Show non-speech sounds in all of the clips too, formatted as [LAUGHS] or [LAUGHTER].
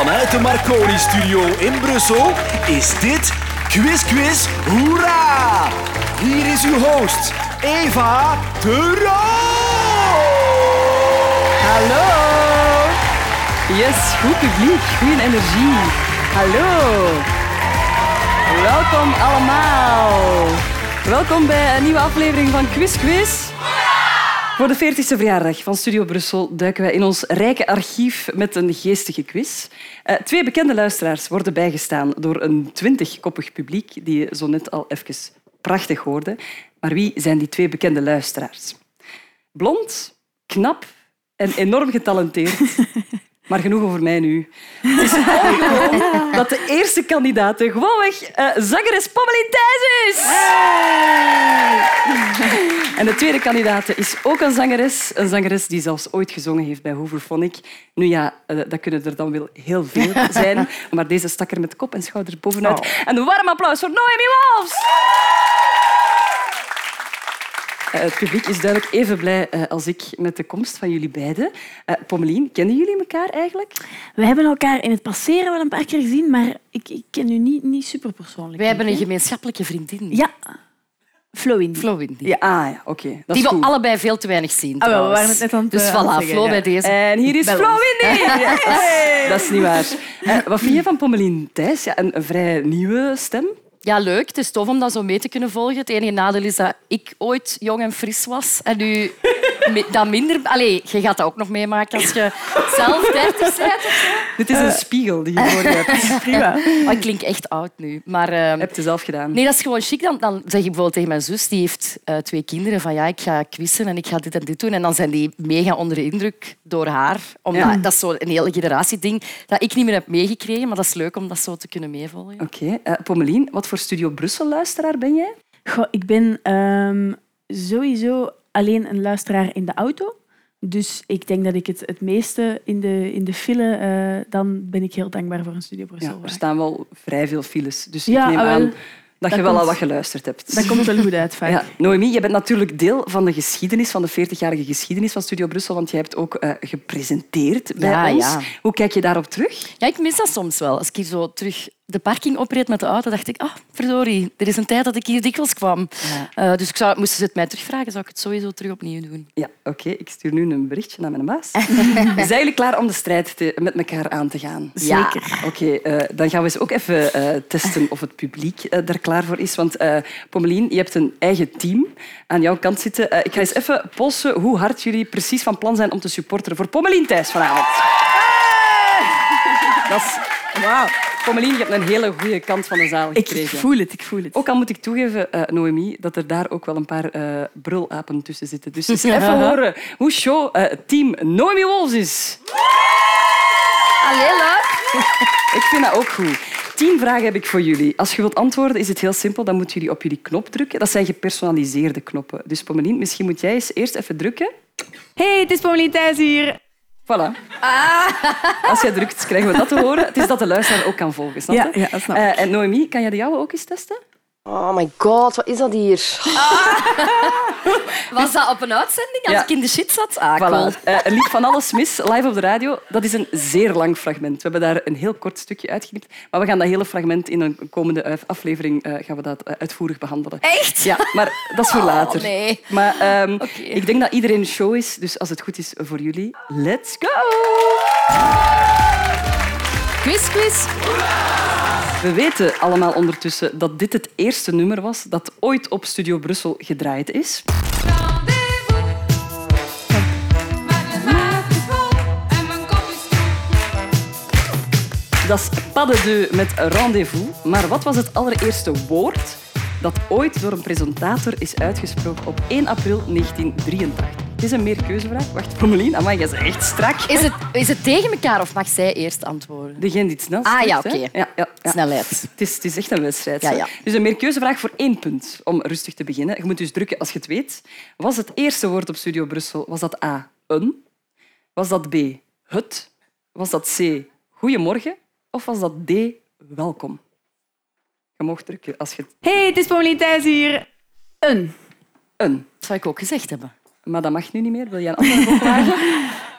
Vanuit de Marconi-studio in Brussel is dit Quiz Quiz Hoera! Hier is uw host, Eva de Roo! Hallo. Yes, goed publiek, goede energie. Hallo. Welkom allemaal. Welkom bij een nieuwe aflevering van Quiz Quiz. Voor de 40ste verjaardag van Studio Brussel duiken wij in ons rijke archief met een geestige quiz. Eh, twee bekende luisteraars worden bijgestaan door een twintigkoppig publiek die je zo net al even prachtig hoorde. Maar wie zijn die twee bekende luisteraars? Blond, knap en enorm getalenteerd. [LAUGHS] Maar genoeg over mij nu. Het is ongewoon [LAUGHS] dat de eerste kandidaat gewoonweg eh zangeres Pommelien Thijs is. En de tweede kandidaat is ook een zangeres. Een zangeres die zelfs ooit gezongen heeft bij Hooverphonic. Nu ja, eh, dat kunnen er dan wel heel veel [LAUGHS] zijn. Maar deze stak er met kop en schouders bovenuit. En een warm applaus voor Noemi Wolfs. Eh, Het publiek is duidelijk even blij eh, als ik met de komst van jullie beiden. Eh, Pommelien, kennen jullie elkaar eigenlijk? We hebben elkaar in het passeren wel een paar keer gezien, maar ik, ik ken u niet, niet super persoonlijk. Wij hebben een gemeenschappelijke vriendin. Ja, Flo Indy. Flo Windy. Ja, ah, ja oké. Dat Die we goed. allebei veel te weinig zien. Ah, wel, we trouwens. waren het net aan het, Dus voilà, zeggen, Flo ja. bij deze. En hier is Bel Flo ons. Windy. [LAUGHS] Dat is niet waar. Wat vind je van Pommelien Thijs? Ja, een, een vrij nieuwe stem. Ja, leuk. Het is tof om dat zo mee te kunnen volgen. Het enige nadeel is dat ik ooit jong en fris was. En nu dat minder... Allee, je gaat dat ook nog meemaken als je zelf 30 bent. Dit is een spiegel die je voor je hebt. [LAUGHS] Prima. Oh, ik klink echt oud nu. Maar, ehm, Heb je zelf gedaan. Nee, dat is gewoon chic. Dan, dan zeg ik bijvoorbeeld tegen mijn zus, die heeft eh, twee kinderen, van ja, ik ga quizzen en ik ga dit en dit doen. En dan zijn die mega onder de indruk door haar. Omdat, Ja. Dat is zo'n hele generatieding dat ik niet meer heb meegekregen, maar dat is leuk om dat zo te kunnen meevolgen. Oké. eh, Pommelien, wat voor Studio Brussel-luisteraar ben jij? Goh, ik ben ehm, sowieso alleen een luisteraar in de auto. Dus ik denk dat ik het, het meeste in de, in de file... eh, dan ben ik heel dankbaar voor een Studio Brussel. Ja, er staan wel vrij veel files. Dus Ja, ik neem ah, aan dat, Dat je wel komt- al wat geluisterd hebt. Dat komt wel goed uit, [LAUGHS] vaak. Ja, Noemi, je bent natuurlijk deel van de geschiedenis, van de 40-jarige geschiedenis van Studio Brussel, want je hebt ook eh, gepresenteerd bij Ja, ons. ja. Hoe kijk je daarop terug? Ja, ik mis dat soms wel. Als ik hier zo terug de parking opreed met de auto, dacht ik, ah, verdorie, er is een tijd dat ik hier dikwijls kwam. Eh, dus ik zou, moesten ze het mij terugvragen, zou ik het sowieso terug opnieuw doen. Ja, oké. Ik stuur nu een berichtje naar mijn baas. [LAUGHS] Zijn jullie klaar om de strijd te- met elkaar aan te gaan? Ja. Zeker. Oké, eh, dan gaan we eens ook even eh, testen of het publiek daar klaar voor is. Want eh Pommelien, je hebt een eigen team aan jouw kant zitten. Ik ga eens even polsen hoe hard jullie precies van plan zijn om te supporteren voor Pommelien Thijs vanavond. Dat is... Wauw. Pommelien, je hebt een hele goede kant van de zaal Ik, gekregen. ik voel het, ik voel het. Ook al moet ik toegeven, eh, Noemi, dat er daar ook wel een paar eh, brulapen tussen zitten. Dus [LAUGHS] eens even horen hoe show eh, team Noemi Wolfs is. Allee, leuk. [LAUGHS] Ik vind dat ook goed. Tien vragen heb ik voor jullie. Als je wilt antwoorden, is het heel simpel. Dan moeten jullie op jullie knop drukken. Dat zijn gepersonaliseerde knoppen. Dus Pommelien, misschien moet jij eens eerst even drukken. Hey, het is Pommelien Thijs hier. Voilà. Als jij drukt, krijgen we dat te horen. Het is dat de luisteraar ook kan volgen. Snap je? Ja, ja, dat snap ik. Eh, en Noemi, kan jij de jouwe ook eens testen? Oh my god, wat is dat hier? [LAUGHS] Was dat op een uitzending als Ja. ik in de shit zat? Ah, cool. Voilà. Eh, een lied van alles mis, live op de radio. Dat is een zeer lang fragment. We hebben daar een heel kort stukje uitgeknipt. Maar we gaan dat hele fragment in een komende eh, aflevering eh, gaan we dat eh, uitvoerig behandelen. Echt? Ja, maar dat is voor Oh, later. nee. Maar ehm, Oké. ik denk dat iedereen show is, dus als het goed is voor jullie, let's go! Quiz, quiz. We weten allemaal ondertussen dat dit het eerste nummer was dat ooit op Studio Brussel gedraaid is. Dat is pas de deux met rendezvous. Maar wat was het allereerste woord dat ooit door een presentator is uitgesproken op 1 april 1983? Het is een meerkeuzevraag. Wacht, Pommelien, amai, jij bent echt strak. Is het, is het tegen elkaar of mag zij eerst antwoorden? Degene die het snelst Ah, ja, oké. Ja, ja, ja. Snelheid. Het is, het is echt een wedstrijd. Ja, ja. Dus een meerkeuzevraag voor één punt, om rustig te beginnen. Je moet dus drukken als je het weet. Was het eerste woord op Studio Brussel, was dat A, een? Was dat B, het? Was dat C, goedemorgen? Of was dat D, welkom? Je mag drukken als je het... Hey, het is Pommelien Thijs hier. Een. Een. Dat zou ik ook gezegd hebben. Maar dat mag nu niet meer. Wil je een andere vragen? [LAUGHS]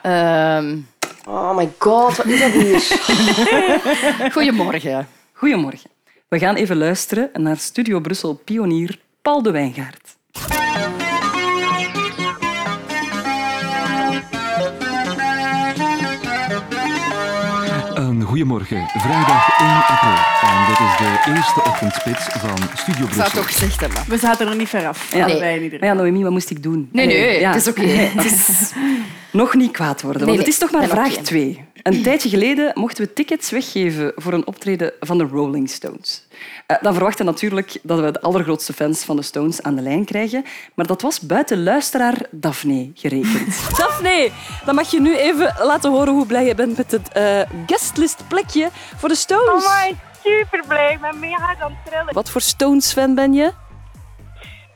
Ehm, Oh my god, wat is dat hier? [LAUGHS] Goedemorgen. Goedemorgen. We gaan even luisteren naar Studio Brussel pionier Paul de Wijngaard. Goedemorgen, vrijdag 1 april. En dit is de eerste ochtendspits van Studio Ik zou Brussel. het toch gezegd hebben. We zaten er niet ver af. Ja. in ieder Maar ja, Noemi, wat moest ik doen? Nee, nee, Ja. het is oké. [LAUGHS] Het is... Nog niet kwaad worden, Nee, want het nee, is toch maar vraag oké. 2. Een tijdje geleden mochten we tickets weggeven voor een optreden van de Rolling Stones. Eh, dan verwachten we natuurlijk dat we de allergrootste fans van de Stones aan de lijn krijgen, maar dat was buiten luisteraar Daphne gerekend. [LAUGHS] Daphne, dan mag je nu even laten horen hoe blij je bent met het eh guestlist plekje voor de Stones. Oh my, super blij. Ik ben mega aan het trillen. Wat voor Stones-fan ben je?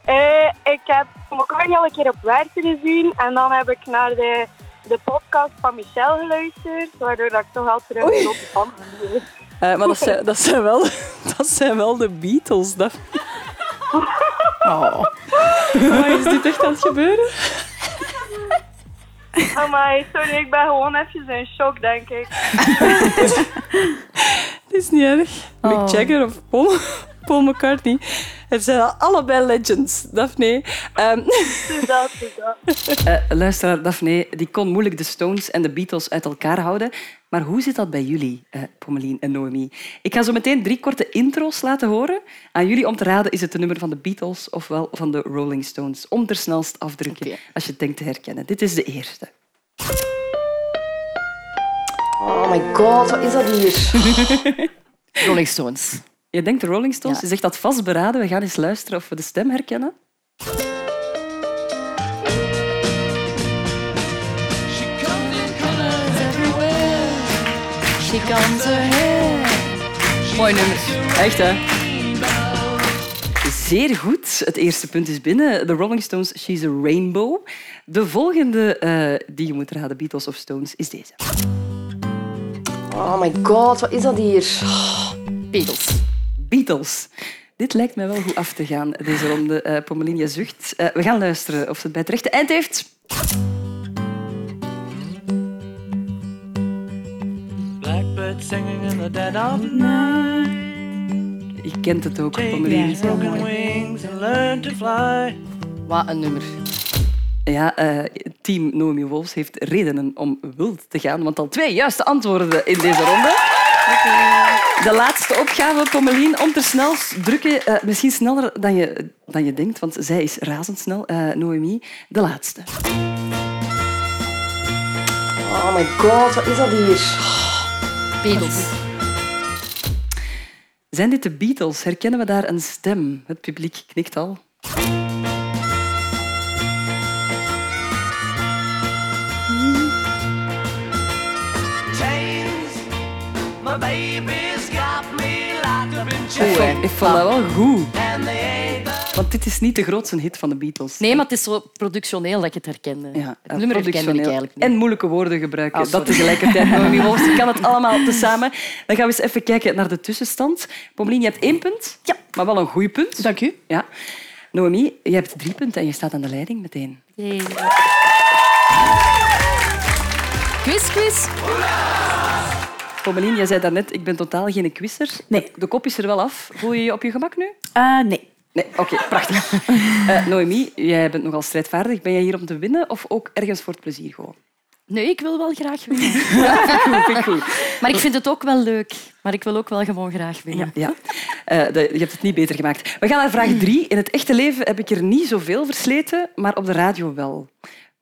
Eh, ik heb McCartney al een keer op werk gezien en dan heb ik naar de, de podcast van Michel geluisterd, waardoor dat ik toch al terug een grote fan ben. Eh, maar dat zijn, dat, zijn wel, [LAUGHS] dat zijn wel de Beatles, Daphne. [LAUGHS] Oh. is dit echt aan het gebeuren? [LAUGHS] Oh my, sorry, ik ben gewoon even in shock, denk ik. [LAUGHS] Het is niet erg. Oh. Mick Jagger of Paul, Paul McCartney. Het zijn allebei legends, Daphne. Dat, dat. [LAUGHS] eh, luisteraar Daphne, die kon moeilijk de Stones en de Beatles uit elkaar houden. Maar hoe zit dat bij jullie, eh Pommelien en Noemi? Ik ga zo meteen drie korte intro's laten horen. Aan jullie om te raden, is het de nummer van de Beatles ofwel van de Rolling Stones? Om ter snelst afdrukken, Oké. als je het denkt te herkennen. Dit is de eerste. Oh my god, wat is dat hier? [LAUGHS] Rolling Stones. Je denkt de Rolling Stones? Ja. Je zegt dat vastberaden. We gaan eens luisteren of we de stem herkennen. Mooi nummer. Echt, hè? Zeer goed. Het eerste punt is binnen. De Rolling Stones, She's a Rainbow. De volgende eh, die je moet raden, Beatles of Stones, is deze. Oh my god, wat is dat hier? Beatles. Beatles. Dit lijkt mij wel goed af te gaan, deze ronde. Eh je zucht. Eh, we gaan luisteren of ze het bij het rechte eind heeft. Blackbird singing in the dead of night. Je kent het ook, broken wings and learn to fly. Wat een nummer. Ja, eh, team Noemi Wolfs heeft redenen om wild te gaan, want al twee juiste antwoorden in deze ronde. De laatste opgave, Pommelien, om te snel drukken. eh, misschien sneller dan je, dan je denkt, want zij is razendsnel. eh Noemi, de laatste. Oh my god, wat is dat hier? Beatles. Zijn dit de Beatles? Herkennen we daar een stem? Het publiek knikt al. My baby's got me locked up in Ik vond, ik vond dat wel goed, want dit is niet de grootste hit van de Beatles. Nee, maar het is zo productioneel dat ik het herkende. Ja, het nummer herkende ik productioneel. eigenlijk niet. En moeilijke woorden gebruiken. Ah, dat tegelijkertijd, [LAUGHS] kan het allemaal tezamen. Dan gaan we eens even kijken naar de tussenstand. Pommelien, je hebt één punt. Ja. Maar wel een goed punt. Dank u. Ja. Noemi, je hebt drie punten en je staat aan de leiding meteen. Quiz, quiz. Pommelien, jij zei daarnet, ik ben totaal geen quizzer. Nee. De kop is er wel af. Voel je je op je gemak nu? Eh, nee. Nee, oké, prachtig. Eh, Noemi, jij bent nogal strijdvaardig. Ben jij hier om te winnen of ook ergens voor het plezier gewoon? Nee, ik wil wel graag winnen. [LAUGHS] Goed, vind ik goed. Maar ik vind het ook wel leuk. Maar ik wil ook wel gewoon graag winnen. Ja. Eh, de- je hebt het niet beter gemaakt. We gaan naar vraag drie. In het echte leven heb ik er niet zoveel versleten, maar op de radio wel.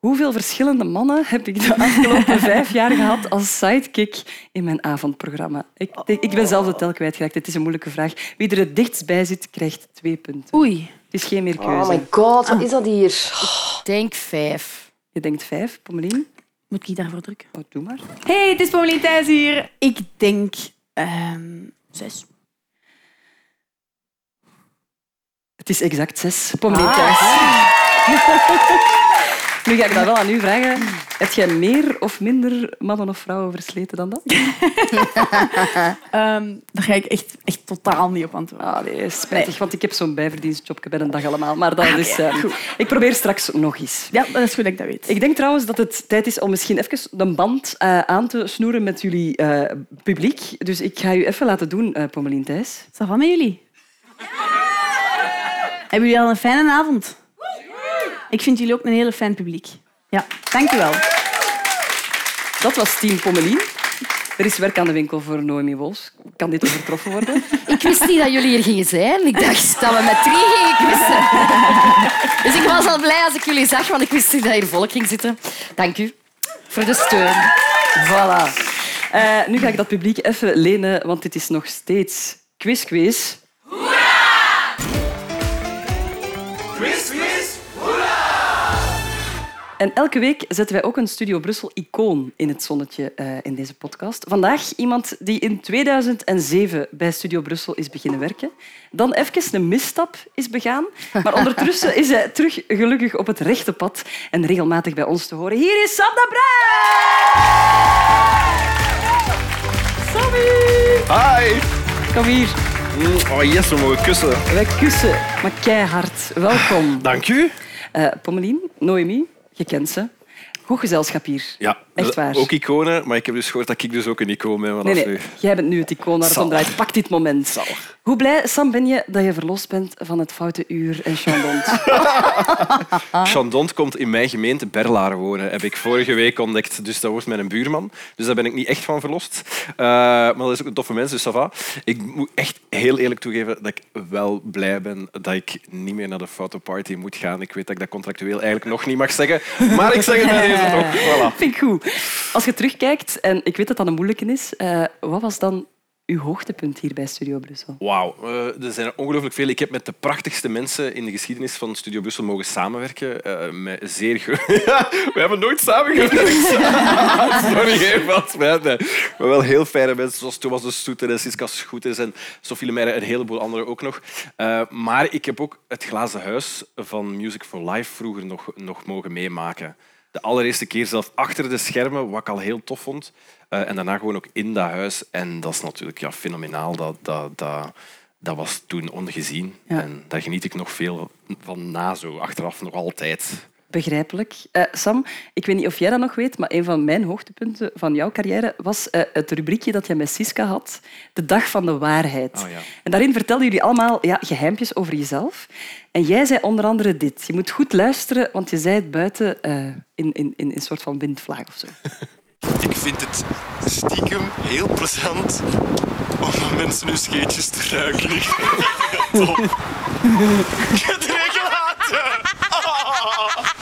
Hoeveel verschillende mannen heb ik de afgelopen [LAUGHS] vijf jaar gehad als sidekick in mijn avondprogramma? Ik, ik ben zelf de tel kwijtgeraakt. Het is een moeilijke vraag. Wie er het dichtst bij zit, krijgt twee punten. Oei. Het is geen meer Oh keuze. my god, wat is dat hier? Ik denk vijf. Je denkt vijf, Pommelien? Moet ik daarvoor drukken? Oh, doe maar. Hey, het is Pauline Thijs hier. Ik denk ehm, zes. Het is exact zes. Pommelien thuis. [LAUGHS] Nu ga ik dat wel aan u vragen. Heb jij meer of minder mannen of vrouwen versleten dan dat? [LAUGHS] Ehm, daar ga ik echt, echt totaal niet op antwoorden. Ah, nee, spijtig, want ik heb zo'n bijverdienstjobje bij een dag allemaal. Maar dat is... eh, ik probeer straks nog eens. Ja, dat is goed dat ik dat weet. Ik denk trouwens dat het tijd is om misschien even de band eh, aan te snoeren met jullie eh, publiek. Dus ik ga u even laten doen, eh Pommelien Thijs. Is dat van met jullie? Hebben jullie al een fijne avond? Ik vind jullie ook een hele fijn publiek. Ja, dank u wel. Dat was team Pommelien. Er is werk aan de winkel voor Noemi Wolfs. Kan dit overtroffen worden? Ik wist niet dat jullie hier gingen zijn. Ik dacht dat we met drie gingen quizzen. Dus ik was al blij als ik jullie zag, want ik wist niet dat hier volk ging zitten. Dank u voor de steun. Voilà. Eh, nu ga ik dat publiek even lenen, want dit is nog steeds quiz En elke week zetten wij ook een Studio Brussel-icoon in het zonnetje eh, in deze podcast. Vandaag iemand die in 2007 bij Studio Brussel is beginnen werken. Dan even een misstap is begaan. Maar ondertussen is hij terug gelukkig op het rechte pad en regelmatig bij ons te horen. Hier is Sam de Bruin! Sammy! Hi! Kom hier. Mm, Oh yes, we mogen kussen. Wij kussen, maar keihard. Welkom. Dank u. Eh Pommelien, Noemi, je kent ze. Goed gezelschap hier. Ja, Echt waar. ook iconen, maar ik heb dus gehoord dat ik dus ook een icoon ben vanaf Nee, nee, nu. jij bent nu het icoon waar het om Zalig. draait. Pak dit moment. Hoe blij, Sam, ben je dat je verlost bent van het foute uur en chandont? [LAUGHS] Chandont komt in mijn gemeente Berlaren wonen, heb ik vorige week ontdekt. Dus dat wordt mijn buurman. Dus daar ben ik niet echt van verlost. Eh, maar dat is ook een toffe mens, dus ça va. Ik moet echt heel eerlijk toegeven dat ik wel blij ben dat ik niet meer naar de fotoparty moet gaan. Ik weet dat ik dat contractueel eigenlijk nog niet mag zeggen, maar ik zeg het bij deze toch. [LAUGHS] Voilà. Vind ik goed. Als je terugkijkt, en ik weet dat dat een moeilijke is, eh, wat was dan uw hoogtepunt hier bij Studio Brussel? Wauw, eh, er zijn er ongelooflijk veel. Ik heb met de prachtigste mensen in de geschiedenis van Studio Brussel mogen samenwerken. eh, met zeer [LAUGHS] We hebben nooit samengewerkt. [LAUGHS] Sorry, wat spijt. nee. Maar wel heel fijne mensen, zoals Thomas de Soeter en Siska Schoeters en Sophie Lemaire en een heleboel anderen ook nog. Maar ik heb ook het glazen huis van Music for Life vroeger nog, nog mogen meemaken. De allereerste keer zelf achter de schermen, wat ik al heel tof vond. Eh, en daarna gewoon ook in dat huis. En dat is natuurlijk ja, fenomenaal. Dat, dat, dat, dat was toen ongezien. Ja. En daar geniet ik nog veel van na, zo achteraf nog altijd. Begrijpelijk. Eh, Sam, ik weet niet of jij dat nog weet, maar een van mijn hoogtepunten van jouw carrière was eh, het rubriekje dat je met Siska had, de dag van de waarheid. Oh, ja. En daarin vertelden jullie allemaal ja, geheimpjes over jezelf. En jij zei onder andere dit. Je moet goed luisteren, want je zei het buiten eh, in, in, in een soort van windvlaag of zo. [LAUGHS] Ik vind het stiekem heel plezant om van mensen hun scheetjes te ruiken. Ik vind het top. [LAUGHS] Ik heb het. [LAUGHS]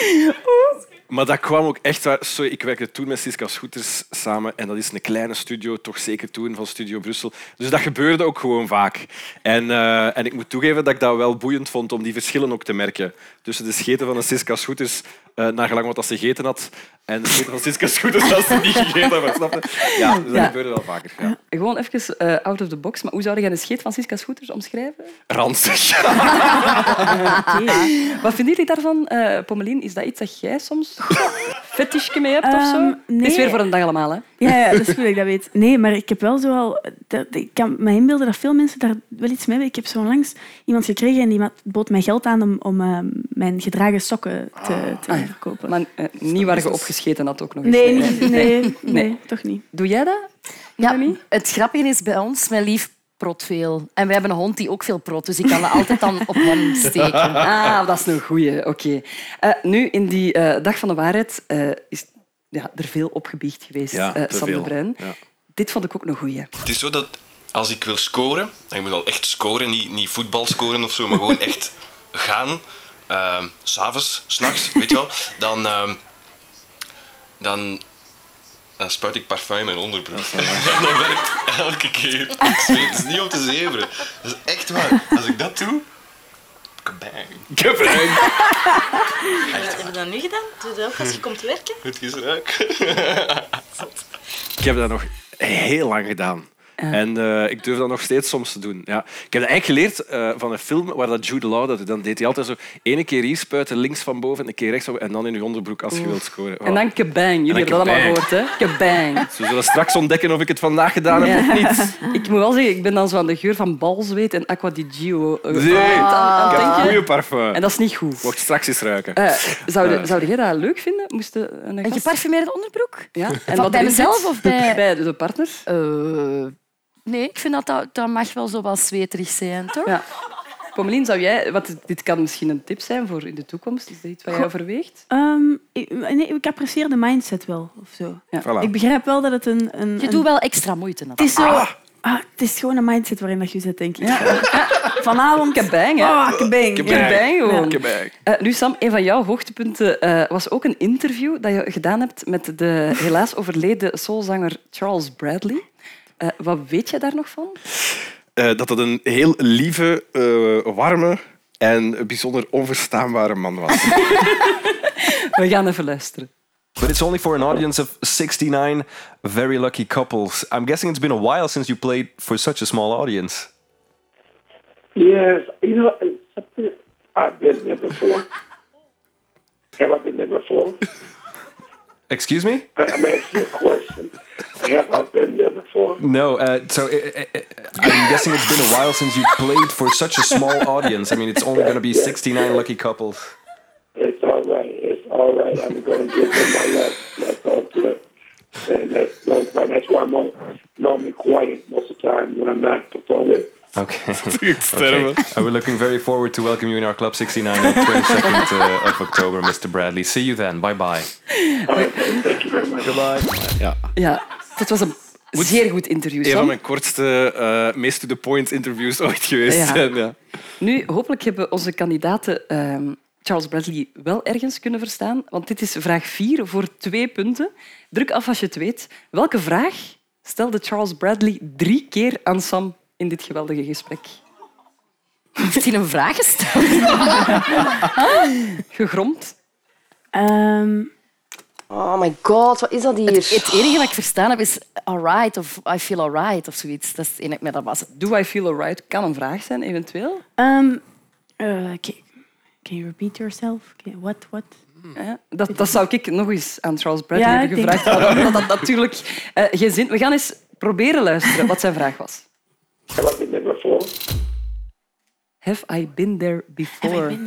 [LAUGHS] Maar dat kwam ook echt waar. Sorry, ik werkte toen met Siska Schoeters samen en dat is een kleine studio, toch zeker toen van Studio Brussel. Dus dat gebeurde ook gewoon vaak. En, eh, en ik moet toegeven dat ik dat wel boeiend vond om die verschillen ook te merken tussen de scheten van een Siska Schoeters, eh naar gelang wat dat ze gegeten had, en de scheten van Siska Schoeters als ze niet gegeten had. Snap je? Ja, dus dat Ja. gebeurde wel vaker. Ja. Gewoon even eh, out of the box, maar hoe zou jij een scheet van Siska Scooters omschrijven? Ranzig. [LAUGHS] Wat vinden jullie daarvan, eh Pommelien? Is dat iets dat jij soms [LAUGHS] fetischje mee hebt of zo? Ehm, Het is nee. weer voor een dag allemaal, hè? Ja, ja, dat is goed dat ik dat weet. Nee, maar ik heb wel zo al... dat- Ik kan me inbeelden dat veel mensen daar wel iets mee hebben. Ik heb zo onlangs iemand gekregen en die bood mij geld aan om, om eh, mijn gedragen sokken te, te verkopen. Maar eh, niet waar je opgescheten had ook nog eens. Nee, niet, [LAUGHS] nee, nee, toch niet. Doe jij dat? Ja, Noemi? het grappige is bij ons, mijn lief prot veel. En we hebben een hond die ook veel prot, dus ik kan dat altijd dan op hem steken. [LAUGHS] Ah, dat is een goeie. Oké. Eh, nu, in die eh, dag van de waarheid eh, is ja, er veel opgebiecht geweest, Ja, eh, Sam de. Bruin. Ja. Dit vond ik ook een goeie. Het is zo dat als ik wil scoren, en ik moet al echt scoren, niet, niet voetbal scoren of zo, maar gewoon echt gaan, ehm, s'avonds, s'nachts, weet je wel, dan, ehm, dan, dan spuit ik parfum in mijn onderbroek. [LAUGHS] En dat werkt elke keer. [LAUGHS] Ik het is niet om te zeveren. Dat is echt waar. Als ik dat doe, kabang. Kabang. Wat heb je dat nu gedaan? Doe dat ook als je komt werken? Het is ruik. Ik heb dat nog heel lang gedaan. En eh, ik durf dat nog steeds soms te doen. Ja. Ik heb dat eigenlijk geleerd eh, van een film waar dat Jude Law dat doet. Dan deed hij altijd zo ene keer hier spuiten, links van boven, een keer rechts en dan in je onderbroek als je wilt scoren. En dan kebang. Jullie En hebben dat allemaal gehoord, hè? Kebang. [LAUGHS] Ze zullen straks ontdekken of ik het vandaag gedaan heb of niet. [LAUGHS] Ik moet wel zeggen, ik ben dan zo aan de geur van balzweet en Aqua di Gio eh, Nee, ik heb denken. goede parfum. En dat is niet goed. Mocht straks eens ruiken. Eh, zou, zou jij dat leuk vinden? Moest de- een, Een geparfumeerde onderbroek? Ja. En wat bij mezelf of bij... [LAUGHS] bij de partner? Nee, ik vind dat, dat dat mag wel zo wat zweterig zijn, toch? Ja. Pommelien, zou jij... Wat, dit kan misschien een tip zijn voor in de toekomst. Is dat iets wat jij overweegt? Ehm, ik, nee, ik apprecieer de mindset wel. Of zo. Ja. Voilà. Ik begrijp wel dat het een... een Je een- doet wel extra moeite. Het is zo... Ah, het is gewoon een mindset waarin dat je zit, denk ik. [LAUGHS] Vanavond... Kebang, hè? Ah, kebang. Kebang. Kebang gewoon. Kebang. Eh, nu, Sam, een van jouw hoogtepunten eh, was ook een interview dat je gedaan hebt met de helaas overleden soulzanger Charles Bradley. Eh, wat weet je daar nog van? Eh, dat het een heel lieve, eh, warme en bijzonder onverstaanbare man was. [LAUGHS] We gaan even luisteren. But it's only for an audience of 69 very lucky couples. I'm guessing it's been a while since you played for such a small audience. Yes, you know, I've been there before. Have I been there before? Excuse me? I'm asking a question. Have I been there before? No, uh, so uh, uh, I'm guessing it's been a while since you played for such a small audience. I mean, it's only going to be 69 lucky couples. It's all right. It's all right. I'm going to give them my love. That's all good. And that's, that's, why- I'm all, normally quiet most of the time when I'm not performing. Okay. sterven. okay. Uh, we're looking very forward to welcome you in our Club 69 on the 22nd uh, of October, Mr. Bradley. See you then. Bye bye. Thank you very much. Goodbye. Ja. Ja, dat was een zeer goed interview, Een van mijn kortste, eh meest to-the-point interviews ooit geweest Ja. zijn. Ja. Nu, hopelijk hebben onze kandidaten ehm, Charles Bradley wel ergens kunnen verstaan. Want dit is vraag 4 voor twee punten. Druk af als je het weet. Welke vraag stelde Charles Bradley drie keer aan Sam in dit geweldige gesprek? Heeft hij een vraag gesteld? [LAUGHS] Gegromd. Ehm, Oh my god, wat is dat hier? Het, het enige wat ik verstaan heb is alright of I feel alright of zoiets. Dat is het dat was. Do I feel alright? Kan een vraag zijn, eventueel. ehm, eh, can, can you repeat yourself? Can- what, what? Ja, dat, dat zou ik nog eens aan Charles Bradley Ja, hebben gevraagd. Omdat dat natuurlijk eh, geen zin... We gaan eens proberen luisteren wat zijn vraag was. Have I been there before? Have I been there before?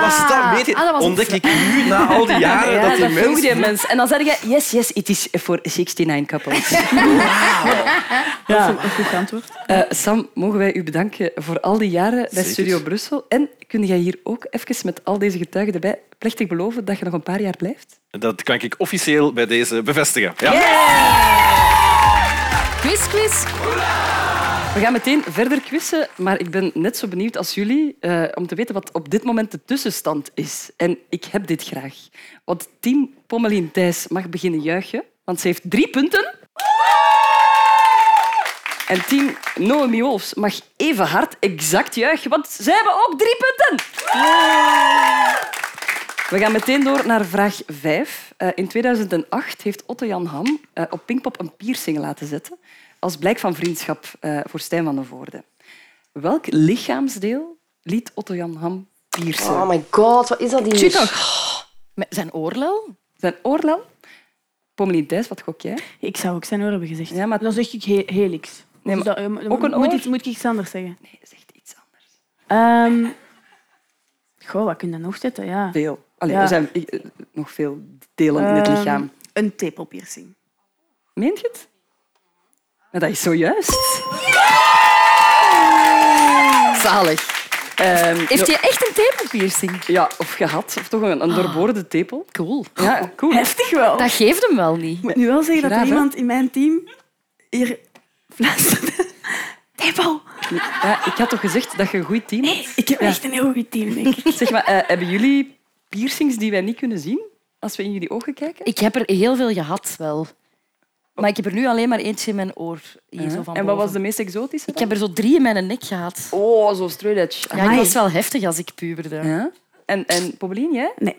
Was dat? Weet je, ah, dat was een ontdek ik nu, na al die [LAUGHS] jaren, Ja, dat die dat vroeg mens... die mens. En dan zeg je, yes, yes, it is for 69 couples. [LAUGHS] Ja, een goed antwoord. Eh, Sam, mogen wij u bedanken voor al die jaren bij Zeker. Studio Brussel. En kun jij hier ook even met al deze getuigen erbij plechtig beloven dat je nog een paar jaar blijft? Dat kan ik officieel bij deze bevestigen. Ja. Quiz, quiz. We gaan meteen verder quizzen, maar ik ben net zo benieuwd als jullie eh, om te weten wat op dit moment de tussenstand is. En ik heb dit graag. Want team Pommelien Thijs mag beginnen juichen, want ze heeft drie punten. En team Noemi Wolfs mag even hard exact juichen, want zij hebben ook drie punten. We gaan meteen door naar vraag 5. in 2008 heeft Otto Jan Ham eh, op Pinkpop een piercing laten zetten als blijk van vriendschap eh, voor Stijn van den Voorde. Welk lichaamsdeel liet Otto Jan Ham piercen? Oh my god, wat is dat hier? Toch? Met zijn oorlel? Zijn oorlel? Pommelien Thijs, wat gok jij? Ik zou ook zijn oor hebben gezegd. Ja, maar- Dan zeg ik he helix. Nee, dat- eh, ook een moet, iets, moet ik iets anders zeggen? Nee, zeg iets anders. Ehm goh, wat kun je nog zetten? Ja. Veel. Allee, Ja. Er zijn eh, nog veel delen in het Ehm, lichaam. Een tepelpiercing. Meent je het? Ja, dat is zojuist. Zalig. Ehm, Heeft hij echt een tepelpiercing? Ja, of gehad. Of toch een, een doorboorde tepel. Cool. Ja, cool. Heftig wel. Dat geeft hem wel niet. Ik moet nu wel zeggen dat er iemand in mijn team hier fluisterde. [LAUGHS] Tepel! Ja, ik had toch gezegd dat je een goed team had? Ik heb Ja. echt een heel goed team, denk ik. Zeg maar, eh, hebben jullie piercings die wij niet kunnen zien als we in jullie ogen kijken? Ik heb er heel veel gehad, wel. Maar ik heb er nu alleen maar eentje in mijn oor. Hier, Ja. zo van En wat was de meest exotische? Ik heb er zo drie in mijn nek gehad. Oh, zo straight edge. Ja, ik was wel heftig als ik puberde. Ja. En, en jij? Nee.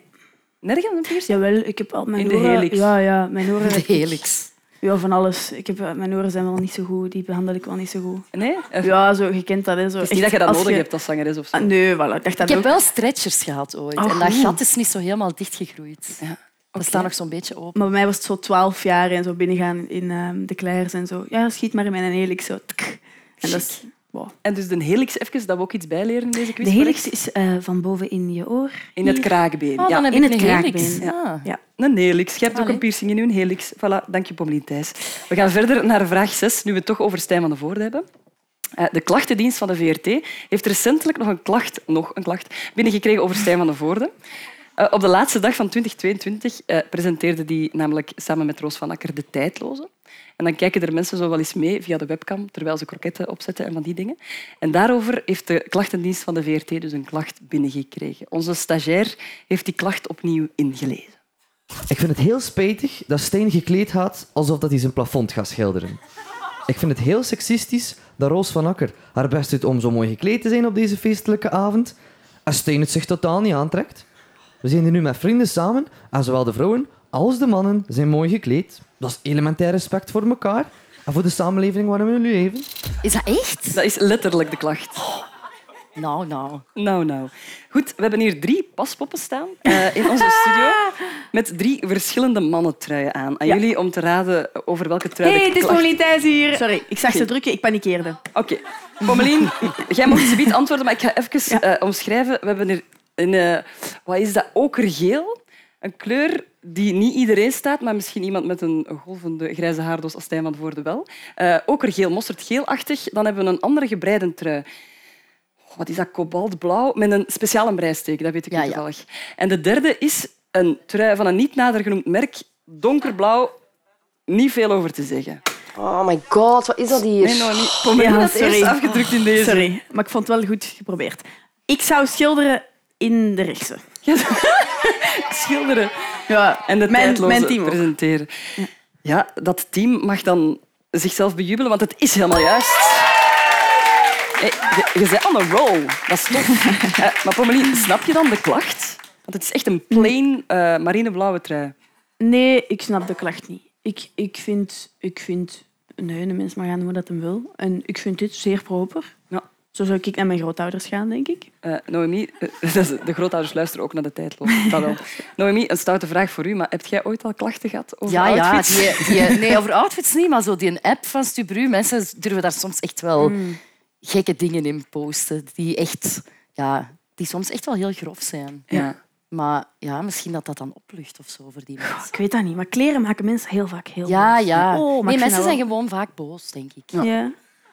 Nergens een piercing? Jawel, ik heb al mijn In de oren... helix. Ja, ja, mijn oren... De helix. Ja, van alles. Ik heb, eh, mijn oren zijn wel niet zo goed. Die behandel ik wel niet zo goed. Nee? Ja, zo, je kent dat. Hè, zo. Het is niet dat je dat als nodig je- hebt als zangeres of zo. Ah, nee, voilà. Ik dacht Ik dat heb ook. wel stretchers gehad ooit. Oh, en dat gat is niet zo helemaal dichtgegroeid. Dat staat nog zo'n beetje open. Maar bij mij was het zo twaalf jaar en zo binnengaan in ehm, de Clairs en zo. Ja, schiet maar in mijn helix zo. tk. En dat is... wow. En dus de helix, even, dat we ook iets bijleren in deze quiz. De helix is eh, van boven in je oor. In het kraakbeen. Oh, ja. dan heb in ik het een kraakbeen. helix. Ja. Ja. Een helix. Je hebt ook een piercing in je helix. Voilà, dank je, Pommelien Thijs. We gaan verder naar vraag 6, nu we het toch over Stijn van de Voorde hebben. Eh, De klachtendienst van de VRT heeft recentelijk nog een klacht, nog een klacht binnengekregen over Stijn van de Voorde. Eh, op de laatste dag van 2022 eh, presenteerde die namelijk samen met Roos van Akker de tijdloze. En dan kijken er mensen zo wel eens mee via de webcam, terwijl ze kroketten opzetten en van die dingen. En daarover heeft de klachtendienst van de VRT dus een klacht binnengekregen. Onze stagiair heeft die klacht opnieuw ingelezen. Ik vind het heel spijtig dat Stijn gekleed gaat alsof dat hij zijn plafond gaat schilderen. Ik vind het heel seksistisch dat Roos van Akker haar best doet om zo mooi gekleed te zijn op deze feestelijke avond en Stijn het zich totaal niet aantrekt. We zijn hier nu met vrienden samen en zowel de vrouwen als de mannen zijn mooi gekleed. Dat is elementair respect voor elkaar en voor de samenleving waarin we nu leven. Is dat echt? Dat is letterlijk de klacht. Nou, nou. Nou, nou. Goed, we hebben hier drie paspoppen staan eh, in [LAUGHS] onze studio met drie verschillende mannentruien aan. Aan Ja. jullie om te raden over welke trui Hé, de hey, het is klacht- Pommelien Thijs hier. Sorry, ik zag ze drukken, ik panikeerde. Oké. Pommelien, [LAUGHS] jij mag niet antwoorden, maar ik ga even eh, omschrijven. We hebben hier een... eh, wat is dat? Okergeel. Een kleur die niet iedereen staat, maar misschien iemand met een golvende grijze haardos als Stijn van de Voorde wel. Eh okergeel, mosterdgeelachtig. Dan hebben we een andere gebreide trui. Wat is dat? Kobaltblauw met een speciale breisteek, dat weet ik Ja, niet ja. toevallig. En de derde is een trui van een niet nader genoemd merk, donkerblauw. Niet veel over te zeggen. Oh my god, wat is dat hier? Nee, nog niet. Pommelien Ja, had eerst sorry. afgedrukt in deze. Sorry, maar ik vond het wel goed geprobeerd. Ik zou schilderen in de rechtse. [LAUGHS] schilderen. Ja, En de mijn, team presenteren. Ja, dat team mag dan zichzelf bejubelen, want het is helemaal juist. Hey, je, je bent on a roll. Dat is tof. [LAUGHS] Eh, maar Pommelien, snap je dan de klacht? Want het is echt een plain eh, marineblauwe trui. Nee, ik snap de klacht niet. Ik, ik vind... Ik vind nee, een mens mag gaan doen wat hij wil. En ik vind dit zeer proper. Ja. Zo zou ik naar mijn grootouders gaan, denk ik. Eh, Noemi, eh, [LAUGHS] de grootouders luisteren ook naar de tijdloos. Dat wel. Noemi, een stoute vraag voor u, maar heb jij ooit al klachten gehad over Ja, ja outfits? die, die, [LAUGHS] nee, over outfits niet, maar zo die app van Stubru. Mensen durven daar soms echt wel Mm. gekke dingen in posten. Die, echt, ja, die soms echt wel heel grof zijn. Ja. Maar ja, misschien dat dat dan oplucht of zo voor die mensen. Ik weet dat niet, maar kleren maken mensen heel vaak heel Ja, boos. ja. Oh, maar nee, mensen dat zijn gewoon vaak boos, denk ik. Ja.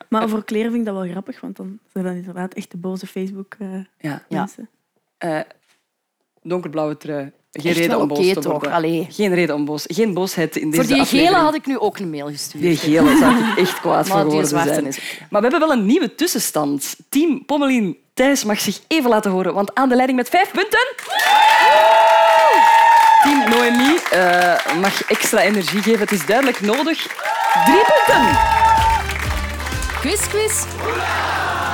Maar over kleren vind ik dat wel grappig, want dan zijn dat inderdaad echt de boze Facebook-mensen. Ja. Ja. Eh, donkerblauwe trui. Geen Echt reden om boos te worden. Allee. Geen reden om boos. Geen boosheid in deze Voor die aflevering. gele had ik nu ook een mail gestuurd. Die gele zou ik echt [LAUGHS] kwaad Maar voor zwarte zijn. is. Maar we hebben wel een nieuwe tussenstand. Team Pommelien Thijs mag zich even laten horen, want aan de leiding met vijf punten. Team Noemi eh, mag extra energie geven. Het is duidelijk nodig. Drie punten. Quiz, quiz.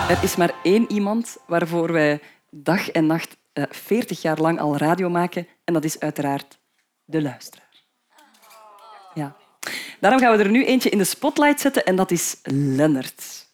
Er is maar één iemand waarvoor wij dag en nacht eh, 40 jaar lang al radio maken. En dat is uiteraard de luisteraar. Ja. Daarom gaan we er nu eentje in de spotlight zetten en dat is Lennart.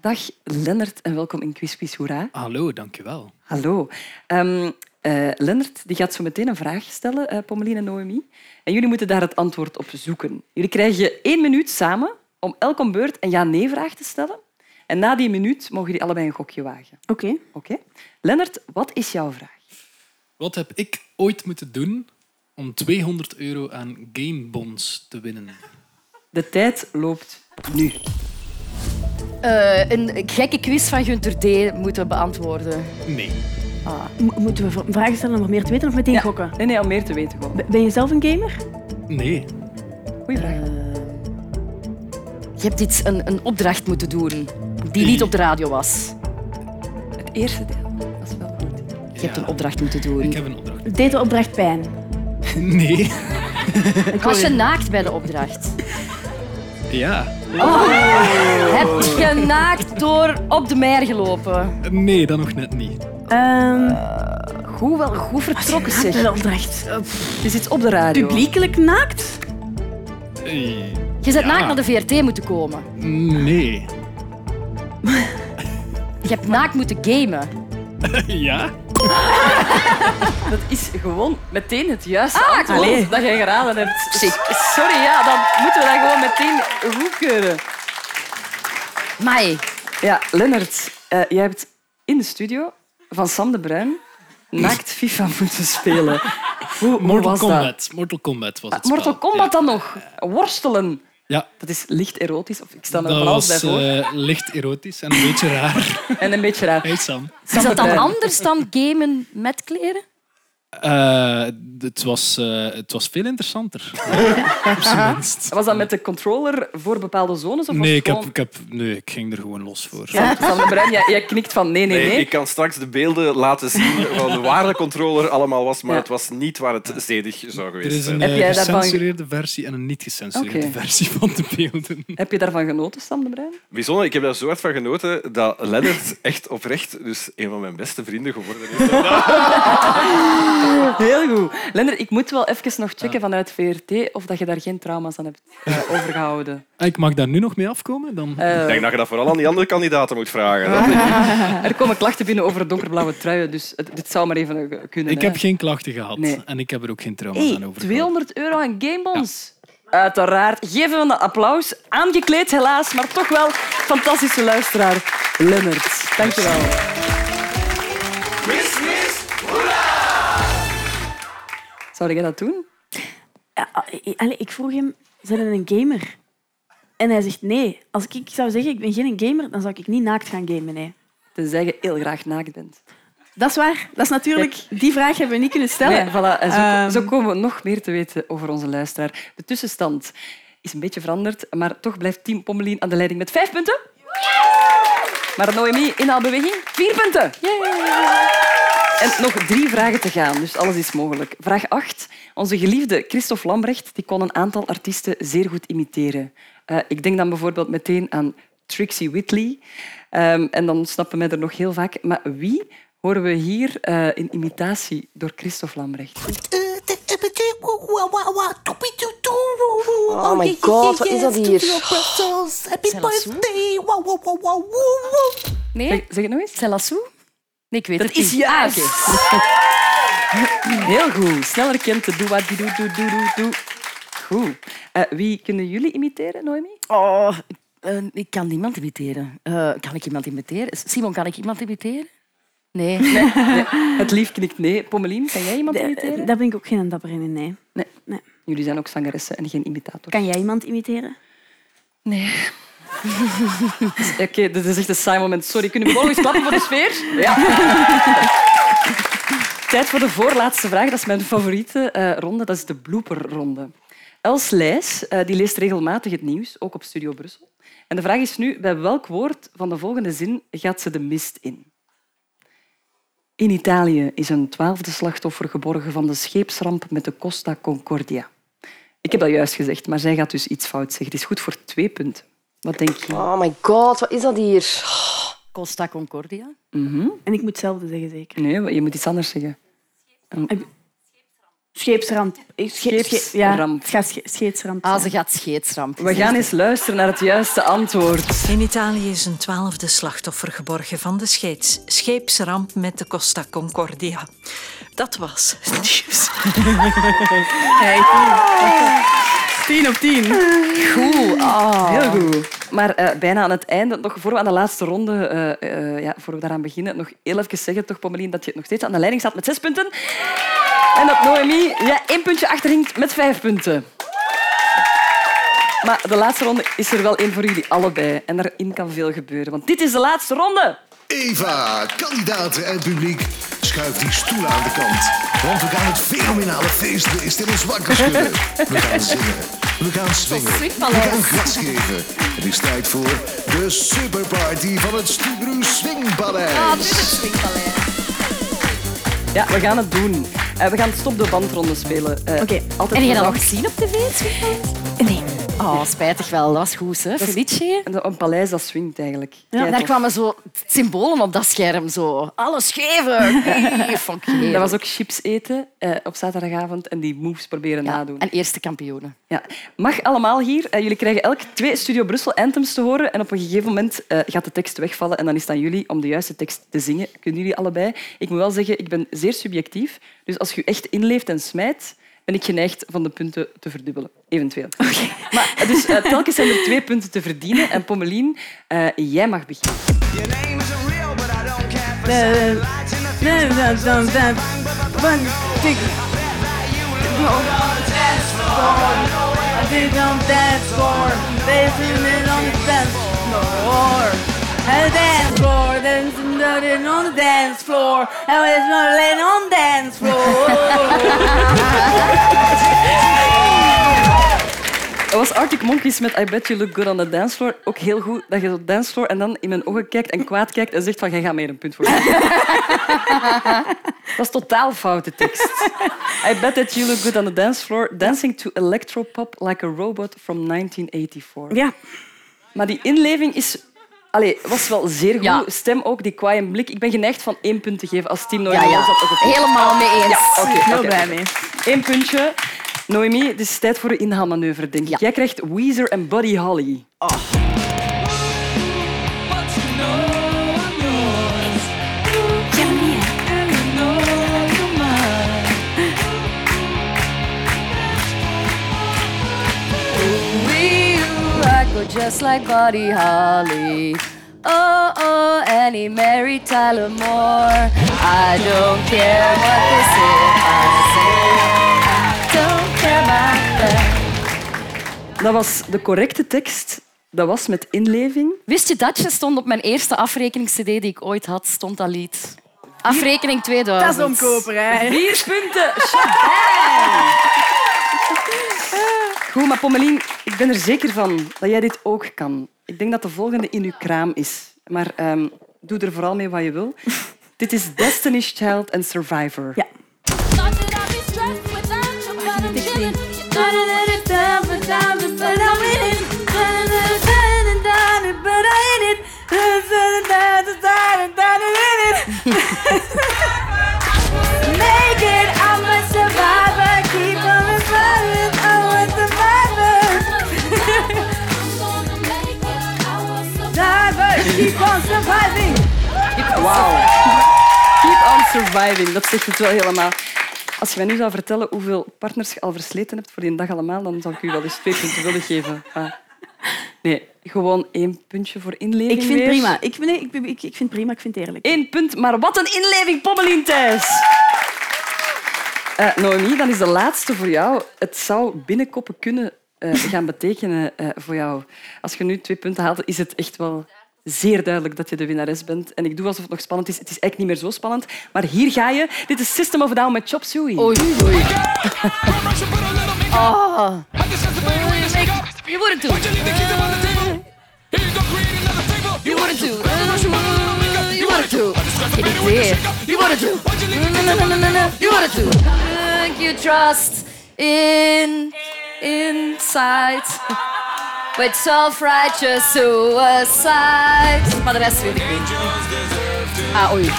Dag Lennart en welkom in Quiz Quiz Hoera. Hallo, dankjewel. Hallo. Ehm eh, Lennart die gaat zo meteen een vraag stellen, eh Pommelien en Noemi. En jullie moeten daar het antwoord op zoeken. Jullie krijgen één minuut samen om elk om beurt een ja-nee-vraag te stellen. En na die minuut mogen jullie allebei een gokje wagen. Oké. Oké. Lennart, wat is jouw vraag? Wat heb ik ooit moeten doen om 200 euro aan gamebonds te winnen? De tijd loopt nu. Eh, een gekke quiz van Gunter D. moeten we beantwoorden. Nee. Ah. Mo- Moeten we vragen stellen om meer te weten of meteen gokken? Nee, nee, om meer te weten gewoon. Ben je zelf een gamer? Nee. Goeie vraag. Je hebt iets, een, een opdracht moeten doen die niet op de radio was. Het eerste deel, dat is wel goed. Je hebt een opdracht moeten doen. Ik heb een opdracht. Deed de opdracht pijn? [LAUGHS] Nee. [LAUGHS] Was je naakt bij de opdracht? Ja. Oh. Heb je naakt door op de mer gelopen? Nee, dat nog net niet. Ehm Goed, wel goed vertrokken, zeg. de opdracht. Het is iets op de radio. Publiekelijk naakt? Eh, Je Ja. naakt naar de VRT moeten komen. Nee. Je hebt naakt moeten gamen. [LAUGHS] ja? Dat is gewoon meteen het juiste Ah, antwoord allee. dat jij geraden hebt. Sorry, ja, dan moeten we dat gewoon meteen goedkeuren. Mai. Ja, Lennart, eh, jij hebt in de studio van Sam de Bruin naakt FIFA moeten spelen. [LAUGHS] Hoe, hoe Mortal was Kombat. dat? Mortal Kombat was het Ah, Mortal. Kombat dan nog? Worstelen. Ja. Dat is licht erotisch, of ik sta er van alles bij voor. eh, licht erotisch en een beetje raar. [LAUGHS] En een beetje raar. Hey Sam. Is dat dan anders dan gamen met kleren? Eh, het, was, eh, het was veel interessanter. [LAUGHS] Zijn minst. Was dat met de controller voor bepaalde zones? Of Nee ik, heb, ik, heb, nee, ik ging er gewoon los voor. Sam, Sam de Bruin, jij, jij knikt van nee, nee, Nee, nee. ik kan straks de beelden laten zien van waar de controller allemaal was, maar Ja. het was niet waar het zedig zou Er geweest is een zijn. eh, gecensureerde versie en een niet gecensureerde versie van de beelden. Heb je daarvan genoten, Sam de Bruin? Bijzonder, ik heb daar zo hard van genoten dat Lennart echt oprecht dus een van mijn beste vrienden geworden is. [LAUGHS] Heel goed. Lender, ik moet wel even nog checken vanuit VRT of dat je daar geen trauma's aan hebt eh, overgehouden. Ah, Ik mag daar nu nog mee afkomen? Dan... Eh, Ik denk dat je dat vooral aan die andere kandidaten moet vragen. [LAUGHS] er komen klachten binnen over donkerblauwe truien, dus het- dit zou maar even eh, kunnen. Ik hè. heb geen klachten gehad. Nee. En ik heb er ook geen trauma's Hey, aan over. 200 euro aan gamebons. Uiteraard. Geven we een applaus. Aangekleed helaas, maar toch wel fantastische luisteraar. Lennart, dankjewel. Zou jij dat doen? Allee, ik vroeg hem, zijn je een gamer? En hij zegt nee. Als ik zou zeggen, ik ben geen gamer, dan zou ik niet naakt gaan gamen. Nee. Tenzij je heel graag naakt bent. Dat is waar. Dat is natuurlijk... Die vraag hebben we niet kunnen stellen. Nee, voilà. En zo, Ehm, zo komen we nog meer te weten over onze luisteraar. De tussenstand is een beetje veranderd, maar toch blijft Team Pommelien aan de leiding met vijf punten. Maar Noemi, inhaalbeweging, vier punten. En nog drie vragen te gaan, dus alles is mogelijk. Vraag 8. Onze geliefde Christophe Lambrecht die kon een aantal artiesten zeer goed imiteren. Eh, ik denk dan bijvoorbeeld meteen aan Trixie Whitley. Ehm, en dan snappen wij er nog heel vaak. Maar wie horen we hier eh, in imitatie door Christophe Lambrecht? Oh my god, wat is dat hier? Nee? Zeg, zeg het nog eens. Celassou? Nee, ik weet Dat het is niet. juist. Ah, oké. [LAUGHS] Heel goed. Sneller kent de doe wat die doe doe doe doe doe. Goed. Eh, wie kunnen jullie imiteren, Noemi? Oh, eh, ik kan niemand imiteren. Eh, kan ik iemand imiteren? Simon, kan ik iemand imiteren? Nee. Nee, [LAUGHS] het lief knikt nee. Pommelien, kan jij iemand imiteren? Daar ben ik ook geen dapper in, nee. Nee. nee. Jullie zijn ook zangeressen en geen imitator. Kan jij iemand imiteren? Nee. [LAUGHS] Oké, dit is echt een saai moment. Sorry, kunnen we gewoon eens klappen voor de sfeer? Ja. [LAUGHS] Tijd voor de voorlaatste vraag. Dat is mijn favoriete eh, ronde. Dat is de blooperronde. Els Leijs eh, die leest regelmatig het nieuws, ook op Studio Brussel. En de vraag is nu, bij welk woord van de volgende zin gaat ze de mist in? In Italië is een twaalfde slachtoffer geborgen van de scheepsramp met de Costa Concordia. Ik heb dat juist gezegd, maar zij gaat dus iets fout zeggen. Het is goed voor twee punten. Wat denk je? Oh my god, wat is dat hier? Costa Concordia. Mhm. En ik moet hetzelfde zeggen, zeker. Nee, je moet iets anders zeggen. Scheepsramp. Eh, ja, Scheepsramp. het gaat sche- scheepsramp. Ah, zijn. ze gaat scheetsramp. We gaan eens luisteren naar het juiste antwoord. In Italië is een twaalfde slachtoffer geborgen van de scheets, scheepsramp met de Costa Concordia. Dat was het [LAUGHS] nieuws. Hey, tien op tien. Goed. Heel goed. Maar eh, bijna aan het einde, nog voor we aan de laatste ronde, eh, eh, ja, voor we daaraan beginnen, nog heel even zeggen, toch, Pommelien, dat je nog steeds aan de leiding staat met zes punten. En dat Noemi ja, één puntje achterhinkt met vijf punten. Maar de laatste ronde is er wel één voor jullie allebei. En daarin kan veel gebeuren, want dit is de laatste ronde. Eva, kandidaten en publiek, schuif die stoelen aan de kant. Want we gaan het fenomenale feestbeest in ons wakker schudden. We gaan [LAUGHS] zingen, we gaan swingen, we gaan gas geven. Het is tijd voor de superparty van het Stubru Swingpaleis. Ah, dit is het swingpaleis. Ja, we gaan het doen. Eh, we gaan stop de bandronde spelen. Eh, Oké. altijd En je dat nog gezien op tv, het swingpaleis? Oh, spijtig wel. Dat was goed, hè? Felice? Een paleis dat swingt eigenlijk. Ja, daar kwamen zo symbolen op dat scherm. Zo. Alles geven. [LAUGHS] Nee. Dat was ook chips eten eh, op zaterdagavond en die moves proberen nadoen. En eerste kampioenen. Ja. Mag allemaal hier. Eh, jullie krijgen elk twee Studio Brussel anthems te horen. En op een gegeven moment eh, gaat de tekst wegvallen. En dan is het aan jullie om de juiste tekst te zingen. Kunnen jullie allebei? Ik moet wel zeggen, ik ben zeer subjectief. Dus als je echt inleeft en smijt, ben ik geneigd van de punten te verdubbelen. Eventueel. Maar, eh, dus eh, telkens zijn er twee punten te verdienen. En Pommelien, eh, jij mag beginnen. They don't dance floor. They do it on the dance floor. And the dance floor, nothing on the dance floor. And there's nothing on the dance floor. Dat was Arctic Monkeys met I Bet You Look Good on the Dance Floor. Ook heel goed dat je op de dancefloor en dan in mijn ogen kijkt en kwaad kijkt en zegt van, jij gaat meer een punt voor mij. [LAUGHS] Dat was totaal foute tekst. I bet that you look good on the dance floor, dancing to electropop like a robot from 1984. Ja. Maar die inleving is... Allee, was wel zeer goed. Ja. Stem ook, die kwaai blik. Ik ben geneigd van één punt te geven. Als team nooit Ja, ja. was dat ook een punt. Helemaal mee eens. Ja, oké, Heel blij mee. Eén puntje. Noemi, het is tijd voor de inhaalmanoeuvre, denk ik. Jij krijgt Weezer en Buddy Holly. We just like Buddy Holly. Oh, oh, and he married Tyler Moore. I don't care what they say. I say, don't care about that. Dat was de correcte tekst. Dat was met inleving. Wist je dat je stond op mijn eerste afrekenings-cd die ik ooit had, stond dat lied. Afrekening 2000. Dat is omkoper, hè. Vier punten. [LAUGHS] Goed, maar Pommelien, ik ben er zeker van dat jij dit ook kan. Ik denk dat de volgende in uw kraam is. Maar ehm, doe er vooral mee wat je wil. [LAUGHS] dit is Destiny's Child en Survivor. Ja. [LAUGHS] keep on surviving. Wauw. Keep on surviving. Dat zegt het wel helemaal. Als je mij nu zou vertellen hoeveel partners je al versleten hebt voor die dag allemaal, dan zou ik u wel eens twee punten willen geven. Maar nee, gewoon één puntje voor inleving Ik vind weer. prima. Ik, nee, ik, ik, ik vind prima, ik vind het eerlijk. Eén punt, maar wat een inleving, Pommelien Thijs. Eh Noemi, dan is de laatste voor jou. Het zou binnenkoppen kunnen eh, gaan betekenen eh, voor jou. Als je nu twee punten haalt, is het echt wel zeer duidelijk dat je de winnares bent. En ik doe alsof het nog spannend is. Het is eigenlijk niet meer zo spannend. Maar hier ga je. Dit is System of a Down met Chop Suey. Oei, oei. Oh. You wouldn't do it. You wouldn't do it. You wouldn't do it. You wouldn't do it. No, no, no, no, no, no. You wouldn't do it. Think you trust in inside with self-righteous suicide. Maar de rest weet ik niet. Ah, oei.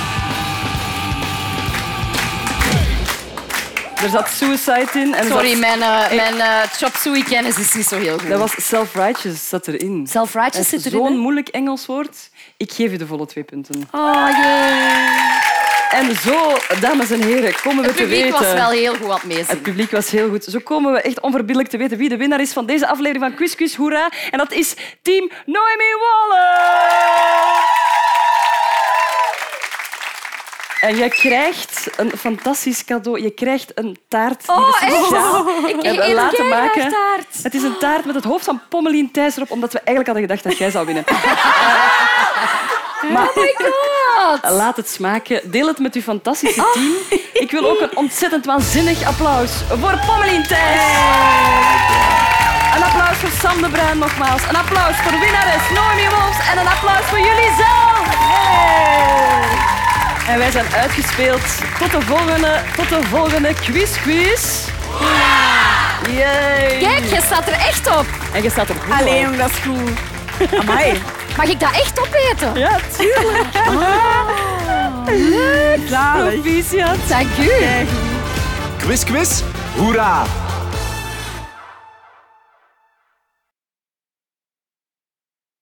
Er zat suicide in. En Sorry, zat- mijn, eh, mijn eh, chop suey kennis is niet zo heel goed. Dat was self-righteous zat erin. Self-righteous zit erin, Zo'n moeilijk Engels woord. Ik geef je de volle twee punten. Oh, jee. En zo, dames en heren, komen we Het te publiek weten... was wel heel goed aan het meezingen. Het publiek was heel goed. Zo komen we echt onverbiddelijk te weten wie de winnaar is van deze aflevering van Quiz Quiz Hoera. En dat is team Noemi Waller. En je krijgt een fantastisch cadeau. Je krijgt een taart die Oh, we echt? speciaal Ik hebben een laten maken. taart. Het is een taart met het hoofd van Pommelien Thijs erop, omdat we eigenlijk hadden gedacht dat jij zou winnen. Maar [LAUGHS] Oh my god. Laat het smaken. Deel het met uw fantastische team. Ik wil ook een ontzettend waanzinnig applaus voor Pommelien Thijs. Een applaus voor Sam de Bruin nogmaals. Een applaus voor winnares Noemi Wolfs. En een applaus voor jullie zelf. En wij zijn uitgespeeld. Tot de volgende, tot de volgende quiz quiz. Yay. Kijk, je staat er echt op. En je staat er goed Allee, op. jong, dat is goed. Amai. Mag ik dat echt opeten? Ja, tuurlijk. Leuk. Zalig. Proficiat. Dank u. Quiz, quiz, hoera!